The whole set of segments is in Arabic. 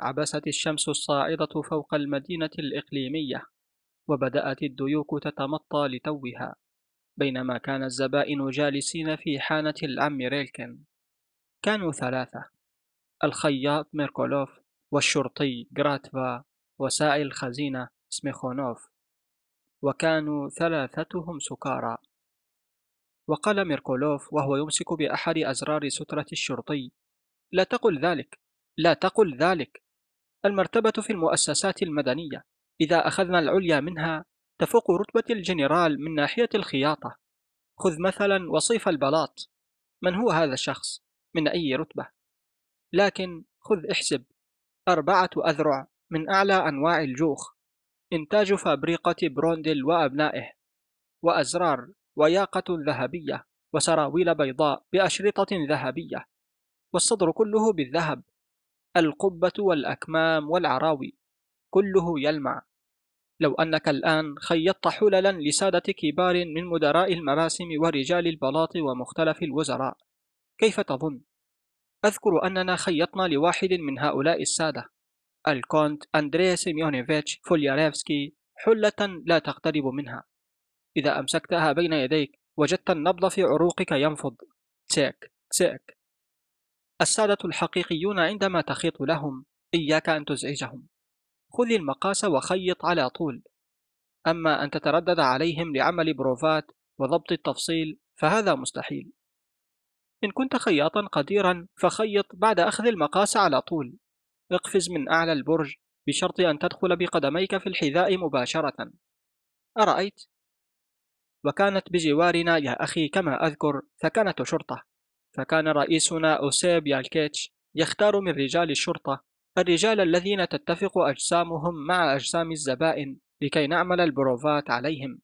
عبست الشمس الصاعدة فوق المدينة الإقليمية وبدأت الديوك تتمطى لتوها بينما كان الزبائن جالسين في حانة العم ريلكن. كانوا ثلاثة الخياط ميركولوف والشرطي جراتفا وسائل الخزينة سميخونوف وكانوا ثلاثتهم سكارى. وقال ميركولوف وهو يمسك بأحد أزرار سترة الشرطي لا تقل ذلك لا تقل ذلك! المرتبة في المؤسسات المدنية. إذا أخذنا العليا منها تفوق رتبة الجنرال من ناحية الخياطة. خذ مثلا وصيف البلاط. من هو هذا الشخص؟ من أي رتبة؟ لكن خذ احسب. أربعة أذرع من أعلى أنواع الجوخ. إنتاج فابريقة بروندل وأبنائه. وأزرار وياقة ذهبية. وسراويل بيضاء بأشرطة ذهبية. والصدر كله بالذهب. القبة والأكمام والعراوي كله يلمع. لو أنك الآن خيطت حللا لسادة كبار من مدراء المراسم ورجال البلاط ومختلف الوزراء كيف تظن؟ أذكر أننا خيطنا لواحد من هؤلاء السادة الكونت أندري سيميونيفيتش فولياريفسكي حلة لا تقترب منها. إذا أمسكتها بين يديك وجدت النبض في عروقك ينفض. تسيك تسيك السادة الحقيقيون عندما تخيط لهم إياك أن تزعجهم. خذ المقاس وخيط على طول. أما أن تتردد عليهم لعمل بروفات وضبط التفصيل فهذا مستحيل. إن كنت خياطا قديرا فخيط بعد أخذ المقاس على طول. اقفز من أعلى البرج بشرط أن تدخل بقدميك في الحذاء مباشرة. أرأيت؟ وكانت بجوارنا يا أخي كما أذكر ثكنة شرطة. فكان رئيسنا أوسيب يالكيتش يختار من رجال الشرطة الرجال الذين تتفق أجسامهم مع أجسام الزبائن لكي نعمل البروفات عليهم.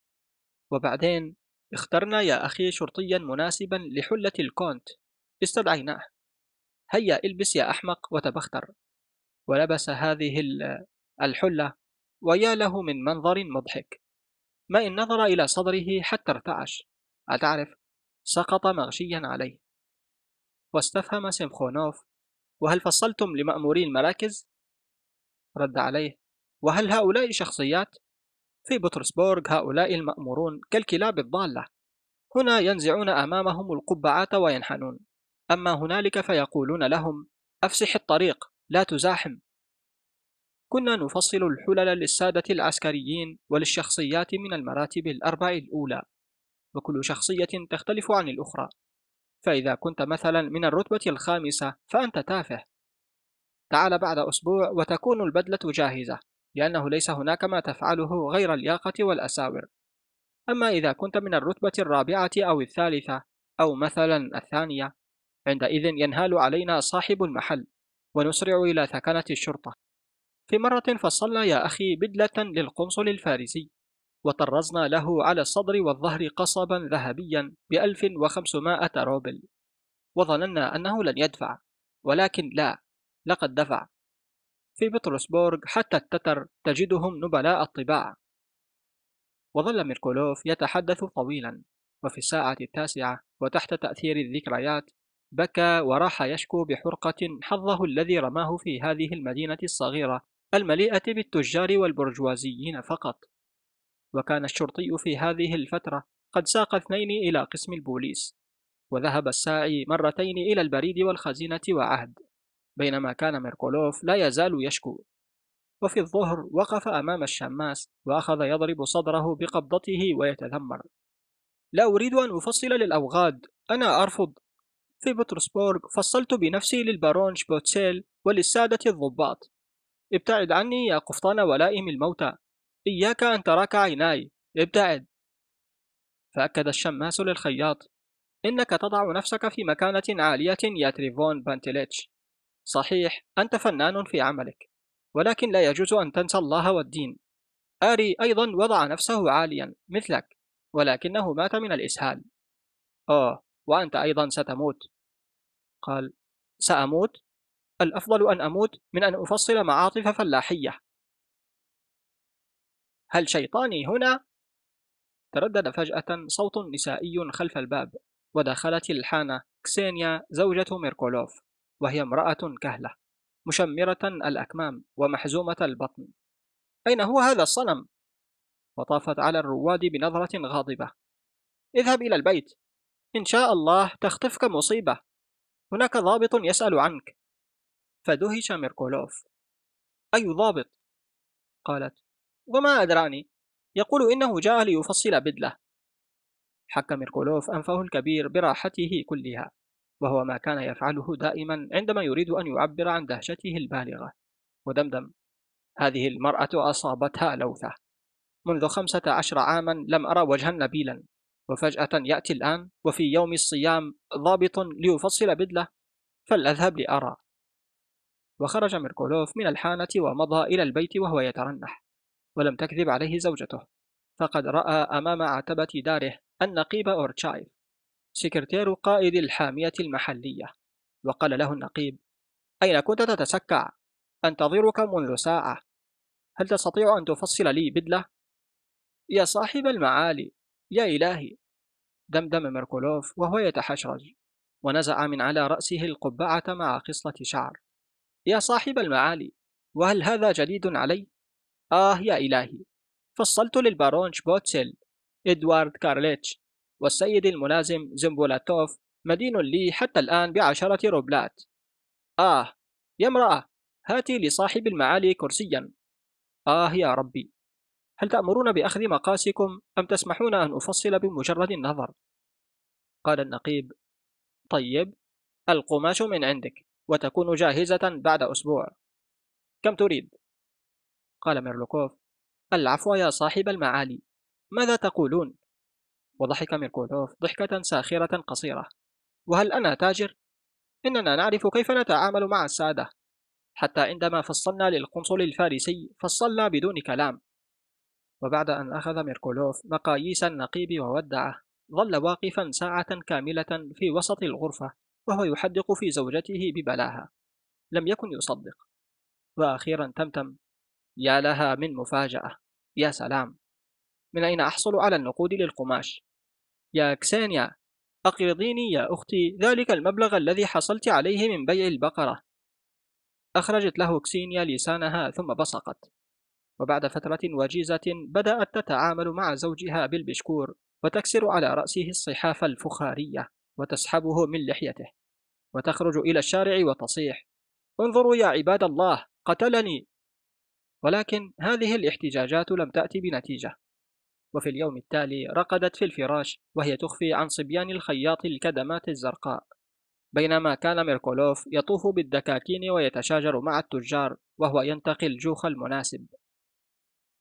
وبعدين اخترنا يا أخي شرطيا مناسبا لحلة الكونت. استدعيناه. هيا البس يا أحمق وتبختر. ولبس هذه الحلة ويا له من منظر مضحك. ما إن نظر إلى صدره حتى ارتعش. أتعرف؟ سقط مغشيا عليه. واستفهم سيمخونوف وهل فصلتم لمأموري المراكز؟ رد عليه وهل هؤلاء شخصيات؟ في بطرسبورغ هؤلاء المأمورون كالكلاب الضالة هنا ينزعون أمامهم القبعات وينحنون أما هنالك فيقولون لهم أفسح الطريق لا تزاحم كنا نفصل الحلل للسادة العسكريين وللشخصيات من المراتب الأربع الأولى وكل شخصية تختلف عن الأخرى فإذا كنت مثلا من الرتبة الخامسة فأنت تافه. تعال بعد أسبوع وتكون البدلة جاهزة لأنه ليس هناك ما تفعله غير الياقة والأساور. أما إذا كنت من الرتبة الرابعة أو الثالثة أو مثلا الثانية عندئذ ينهال علينا صاحب المحل ونسرع إلى ثكنة الشرطة. في مرة فصلنا يا أخي بدلة للقنصل الفارسي. وطرزنا له على الصدر والظهر قصبا ذهبيا بألف وخمسمائة روبل. وظننا أنه لن يدفع ولكن لا لقد دفع. في بطرسبورغ حتى التتر تجدهم نبلاء الطباع وظل ميركولوف يتحدث طويلا وفي الساعة التاسعة وتحت تأثير الذكريات بكى وراح يشكو بحرقة حظه الذي رماه في هذه المدينة الصغيرة المليئة بالتجار والبرجوازيين فقط. وكان الشرطي في هذه الفترة قد ساق اثنين إلى قسم البوليس وذهب الساعي مرتين إلى البريد والخزينة وعهد بينما كان ميركولوف لا يزال يشكو. وفي الظهر وقف أمام الشماس وأخذ يضرب صدره بقبضته ويتذمر. لا أريد أن أفصل للأوغاد أنا أرفض. في بطرسبورغ فصلت بنفسي للبارون شبوتسيل وللسادة الضباط. ابتعد عني يا قفطان ولائم الموتى. إياك أن تراك عيناي. ابتعد فأكد الشماس للخياط. إنك تضع نفسك في مكانة عالية يا تريفون بانتليتش صحيح أنت فنان في عملك ولكن لا يجوز أن تنسى الله والدين. آري أيضا وضع نفسه عاليا مثلك ولكنه مات من الإسهال. أوه وأنت أيضا ستموت. قال سأموت؟ الأفضل أن أموت من أن أفصل معاطف فلاحية. هل شيطاني هنا؟ تردد فجأة صوت نسائي خلف الباب ودخلت الحانة كسينيا زوجة ميركولوف وهي امرأة كهلة مشمرة الأكمام ومحزومة البطن. أين هو هذا الصنم؟ وطافت على الرواد بنظرة غاضبة. اذهب إلى البيت. إن شاء الله تخطفك مصيبة. هناك ضابط يسأل عنك. فدهش ميركولوف. أي ضابط؟ قالت. وما أدراني. يقول إنه جاء ليفصل بدله. حك ميركولوف أنفه الكبير براحته كلها وهو ما كان يفعله دائما عندما يريد أن يعبر عن دهشته البالغة. ودمدم. هذه المرأة أصابتها لوثة. منذ خمسة عشر عاما لم أرى وجها نبيلا. وفجأة يأتي الآن وفي يوم الصيام ضابط ليفصل بدله. فلأذهب لأرى. وخرج ميركولوف من الحانة ومضى إلى البيت وهو يترنح. ولم تكذب عليه زوجته فقد رأى أمام عتبة داره النقيب أورتشايف سكرتير قائد الحامية المحلية وقال له النقيب أين كنت تتسكع؟ أنتظرك منذ ساعة هل تستطيع أن تفصل لي بدلة؟ يا صاحب المعالي يا إلهي دمدم ميركولوف وهو يتحشرج ونزع من على رأسه القبعة مع خصلة شعر يا صاحب المعالي وهل هذا جديد علي؟ آه يا إلهي. فصلت للبارون شبوتسيل إدوارد كارليتش والسيد الملازم زمبولاتوف مدين لي حتى الآن بعشرة روبلات. آه يا امرأة هاتي لصاحب المعالي كرسيا. آه يا ربي. هل تأمرون بأخذ مقاسكم أم تسمحون أن أفصل بمجرد النظر؟ قال النقيب. طيب القماش من عندك وتكون جاهزة بعد أسبوع. كم تريد؟ قال ميرلوكوف. العفو يا صاحب المعالي. ماذا تقولون؟ وضحك ميركولوف ضحكة ساخرة قصيرة. وهل أنا تاجر؟ إننا نعرف كيف نتعامل مع السادة. حتى عندما فصلنا للقنصل الفارسي فصلنا بدون كلام. وبعد أن أخذ ميركولوف مقاييس النقيب وودعه ظل واقفا ساعة كاملة في وسط الغرفة وهو يحدق في زوجته ببلاها. لم يكن يصدق. وأخيرا تمتم. يا لها من مفاجأة يا سلام. من أين أحصل على النقود للقماش؟ يا كسانيا أقرضيني يا أختي ذلك المبلغ الذي حصلت عليه من بيع البقرة. أخرجت له كسينيا لسانها ثم بصقت. وبعد فترة وجيزة بدأت تتعامل مع زوجها بالبشكور وتكسر على رأسه الصحاف الفخارية وتسحبه من لحيته. وتخرج إلى الشارع وتصيح. انظروا يا عباد الله قتلني. ولكن هذه الاحتجاجات لم تأتي بنتيجة. وفي اليوم التالي رقدت في الفراش وهي تخفي عن صبيان الخياط الكدمات الزرقاء. بينما كان ميركولوف يطوف بالدكاكين ويتشاجر مع التجار وهو ينتقي الجوخ المناسب.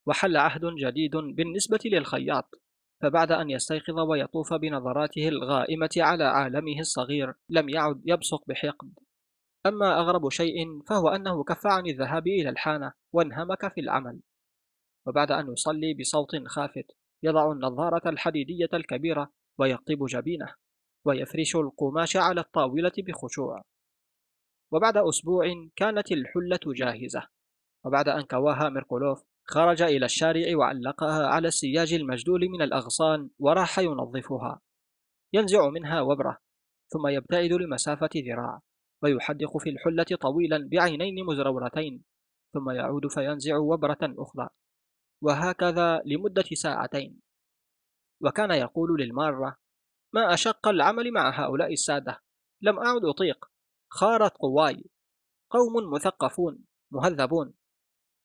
وحل عهد جديد بالنسبة للخياط فبعد أن يستيقظ ويطوف بنظراته الغائمة على عالمه الصغير لم يعد يبصق بحقد. أما أغرب شيء فهو أنه كف عن الذهاب إلى الحانة وانهمك في العمل. وبعد أن يصلي بصوت خافت يضع النظارة الحديدية الكبيرة ويقطب جبينه ويفرش القماش على الطاولة بخشوع. وبعد أسبوع كانت الحلة جاهزة. وبعد أن كواها ميركولوف خرج إلى الشارع وعلقها على السياج المجدول من الأغصان وراح ينظفها. ينزع منها وبرة ثم يبتعد لمسافة ذراع. ويحدق في الحلة طويلا بعينين مزرورتين ثم يعود فينزع وبرة أخرى. وهكذا لمدة ساعتين. وكان يقول للمارة ما أشق العمل مع هؤلاء السادة؟ لم أعد أطيق. خارت قواي. قوم مثقفون مهذبون.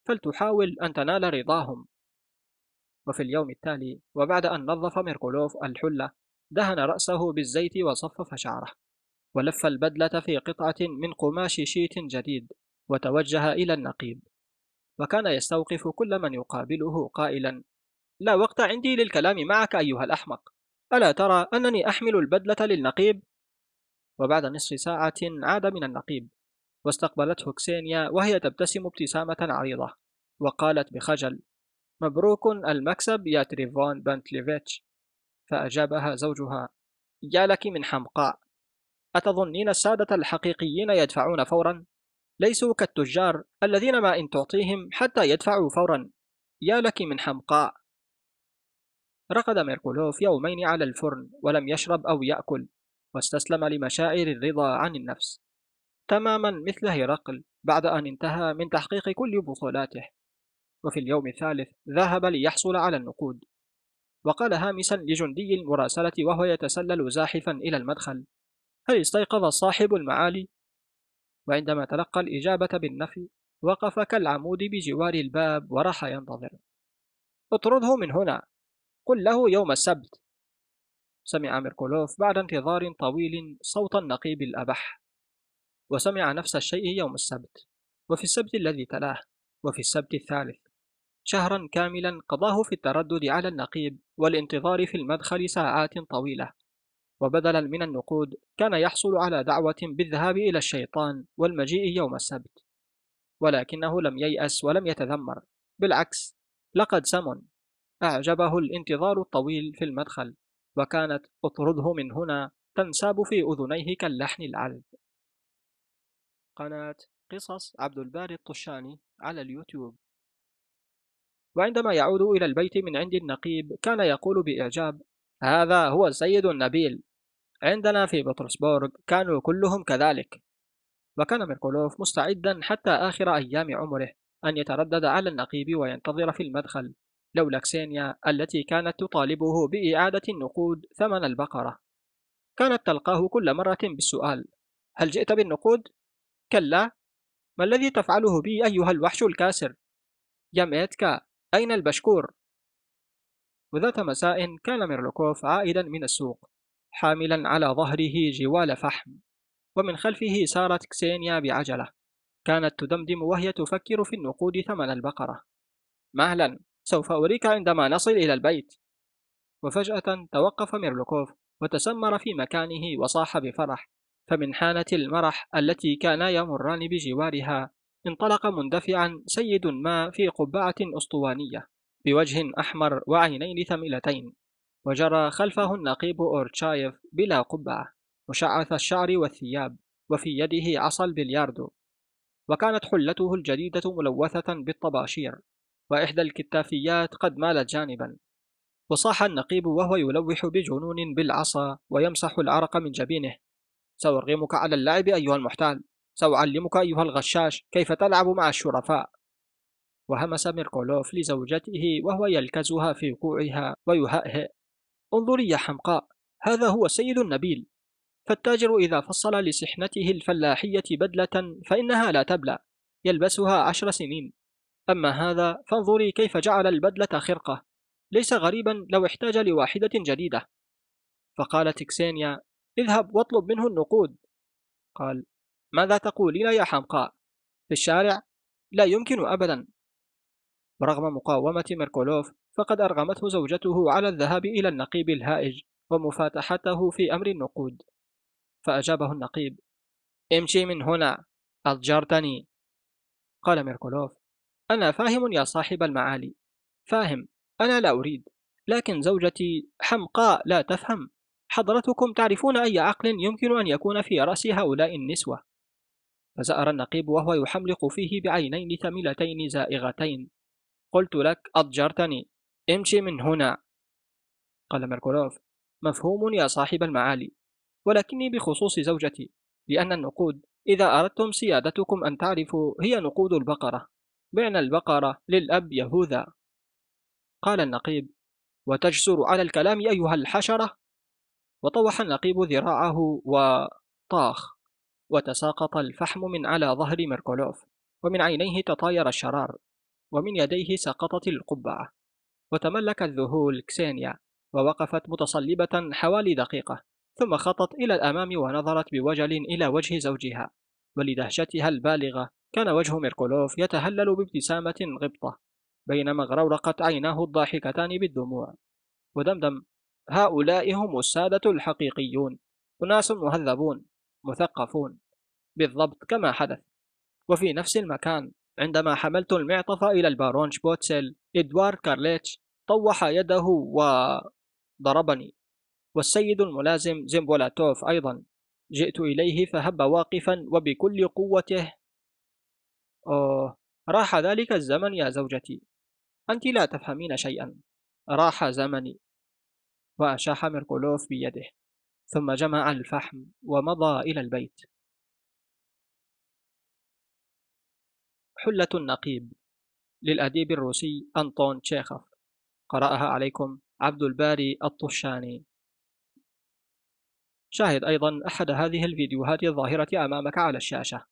فلتحاول أن تنال رضاهم. وفي اليوم التالي وبعد أن نظف ميركولوف الحلة دهن رأسه بالزيت وصفف شعره. ولف البدلة في قطعة من قماش شيت جديد وتوجه إلى النقيب. وكان يستوقف كل من يقابله قائلا لا وقت عندي للكلام معك أيها الأحمق. ألا ترى أنني أحمل البدلة للنقيب؟ وبعد نصف ساعة عاد من النقيب. واستقبلته كسينيا وهي تبتسم ابتسامة عريضة وقالت بخجل مبروك المكسب يا تريفون بنتليفيتش. فأجابها زوجها يا لك من حمقاء. أتظنين السادة الحقيقيين يدفعون فورا؟ ليسوا كالتجار الذين ما إن تعطيهم حتى يدفعوا فورا. يا لك من حمقاء. رقد ميركولوف يومين على الفرن ولم يشرب أو يأكل واستسلم لمشاعر الرضا عن النفس. تماما مثل هرقل بعد أن انتهى من تحقيق كل بطولاته. وفي اليوم الثالث ذهب ليحصل على النقود. وقال هامسا لجندي المراسلة وهو يتسلل زاحفا إلى المدخل. هل استيقظ صاحب المعالي؟ وعندما تلقى الإجابة بالنفي وقف كالعمود بجوار الباب وراح ينتظر. اطرده من هنا. قل له يوم السبت. سمع ميركولوف بعد انتظار طويل صوت النقيب الأبح. وسمع نفس الشيء يوم السبت. وفي السبت الذي تلاه. وفي السبت الثالث. شهرا كاملا قضاه في التردد على النقيب والانتظار في المدخل ساعات طويلة. وبدلا من النقود كان يحصل على دعوة بالذهاب إلى الشيطان والمجيء يوم السبت ولكنه لم ييأس ولم يتذمر. بالعكس لقد سمن أعجبه الانتظار الطويل في المدخل وكانت أطرده من هنا تنساب في أذنيه كاللحن العذب. قناة قصص عبد الباري الطشاني على اليوتيوب. وعندما يعود إلى البيت من عند النقيب كان يقول بإعجاب هذا هو السيد النبيل. عندنا في بطرسبورغ كانوا كلهم كذلك وكان ميركولوف مستعدا حتى آخر أيام عمره أن يتردد على النقيب وينتظر في المدخل لولا كسينيا التي كانت تطالبه بإعادة النقود ثمن البقرة كانت تلقاه كل مرة بالسؤال هل جئت بالنقود؟ كلا ما الذي تفعله بي أيها الوحش الكاسر؟ يا ميتكا أين البشكور؟ وذات مساء كان ميرلوكوف عائدا من السوق حاملا على ظهره جوال فحم. ومن خلفه سارت كسينيا بعجلة. كانت تدمدم وهي تفكر في النقود ثمن البقرة. مهلا سوف أريك عندما نصل إلى البيت. وفجأة توقف ميرلوكوف وتسمر في مكانه وصاح بفرح. فمن حانة المرح التي كانا يمران بجوارها انطلق مندفعا سيد ما في قبعة أسطوانية بوجه أحمر وعينين ثملتين وجرى خلفه النقيب أورتشايف بلا قبعة مشعث الشعر والثياب وفي يده عصا البلياردو. وكانت حلته الجديدة ملوثة بالطباشير وإحدى الكتافيات قد مالت جانبا. وصاح النقيب وهو يلوح بجنون بالعصا ويمسح العرق من جبينه. سأرغمك على اللعب أيها المحتال سأعلمك أيها الغشاش كيف تلعب مع الشرفاء. وهمس ميركولوف لزوجته وهو يلكزها في كوعها ويهأهئ انظري يا حمقاء هذا هو السيد النبيل. فالتاجر إذا فصل لسحنته الفلاحية بدلة فإنها لا تبلى يلبسها عشر سنين. أما هذا فانظري كيف جعل البدلة خرقة. ليس غريبا لو احتاج لواحدة جديدة. فقالت كسينيا اذهب واطلب منه النقود. قال ماذا تقولين يا حمقاء؟ في الشارع؟ لا يمكن أبدا. ورغم مقاومة ميركولوف فقد أرغمته زوجته على الذهاب إلى النقيب الهائج ومفاتحته في أمر النقود. فأجابه النقيب امشي من هنا أضجرتني قال ميركولوف أنا فاهم يا صاحب المعالي فاهم أنا لا أريد لكن زوجتي حمقاء لا تفهم حضرتكم تعرفون أي عقل يمكن أن يكون في رأس هؤلاء النسوة. فزأر النقيب وهو يحملق فيه بعينين ثملتين زائغتين قلت لك أضجرتني امشي من هنا. قال ميركولوف مفهوم يا صاحب المعالي ولكني بخصوص زوجتي لأن النقود إذا أردتم سيادتكم أن تعرفوا هي نقود البقرة. بعنا البقرة للأب يهوذا. قال النقيب وتجسر على الكلام أيها الحشرة؟ وطوح النقيب ذراعه وطاخ وتساقط الفحم من على ظهر ميركولوف ومن عينيه تطاير الشرار ومن يديه سقطت القبعة. وتملك الذهول كسينيا ووقفت متصلبة حوالي دقيقة ثم خطت إلى الأمام ونظرت بوجل إلى وجه زوجها. ولدهشتها البالغة كان وجه ميركولوف يتهلل بابتسامة غبطة بينما اغرورقت عيناه الضاحكتان بالدموع. ودمدم هؤلاء هم السادة الحقيقيون أناس مهذبون مثقفون بالضبط كما حدث. وفي نفس المكان عندما حملت المعطف إلى البارون شبوتسل إدوار كارليتش طوح يده وضربني. والسيد الملازم زيمبولاتوف أيضا. جئت إليه فهب واقفا وبكل قوته أوه راح ذلك الزمن يا زوجتي. أنت لا تفهمين شيئا. راح زمني. وأشاح ميركولوف بيده. ثم جمع الفحم ومضى إلى البيت. حلة النقيب للأديب الروسي أنطون تشيخوف. قرأها عليكم عبد الباري الطشاني شاهد أيضا أحد هذه الفيديوهات الظاهرة أمامك على الشاشة.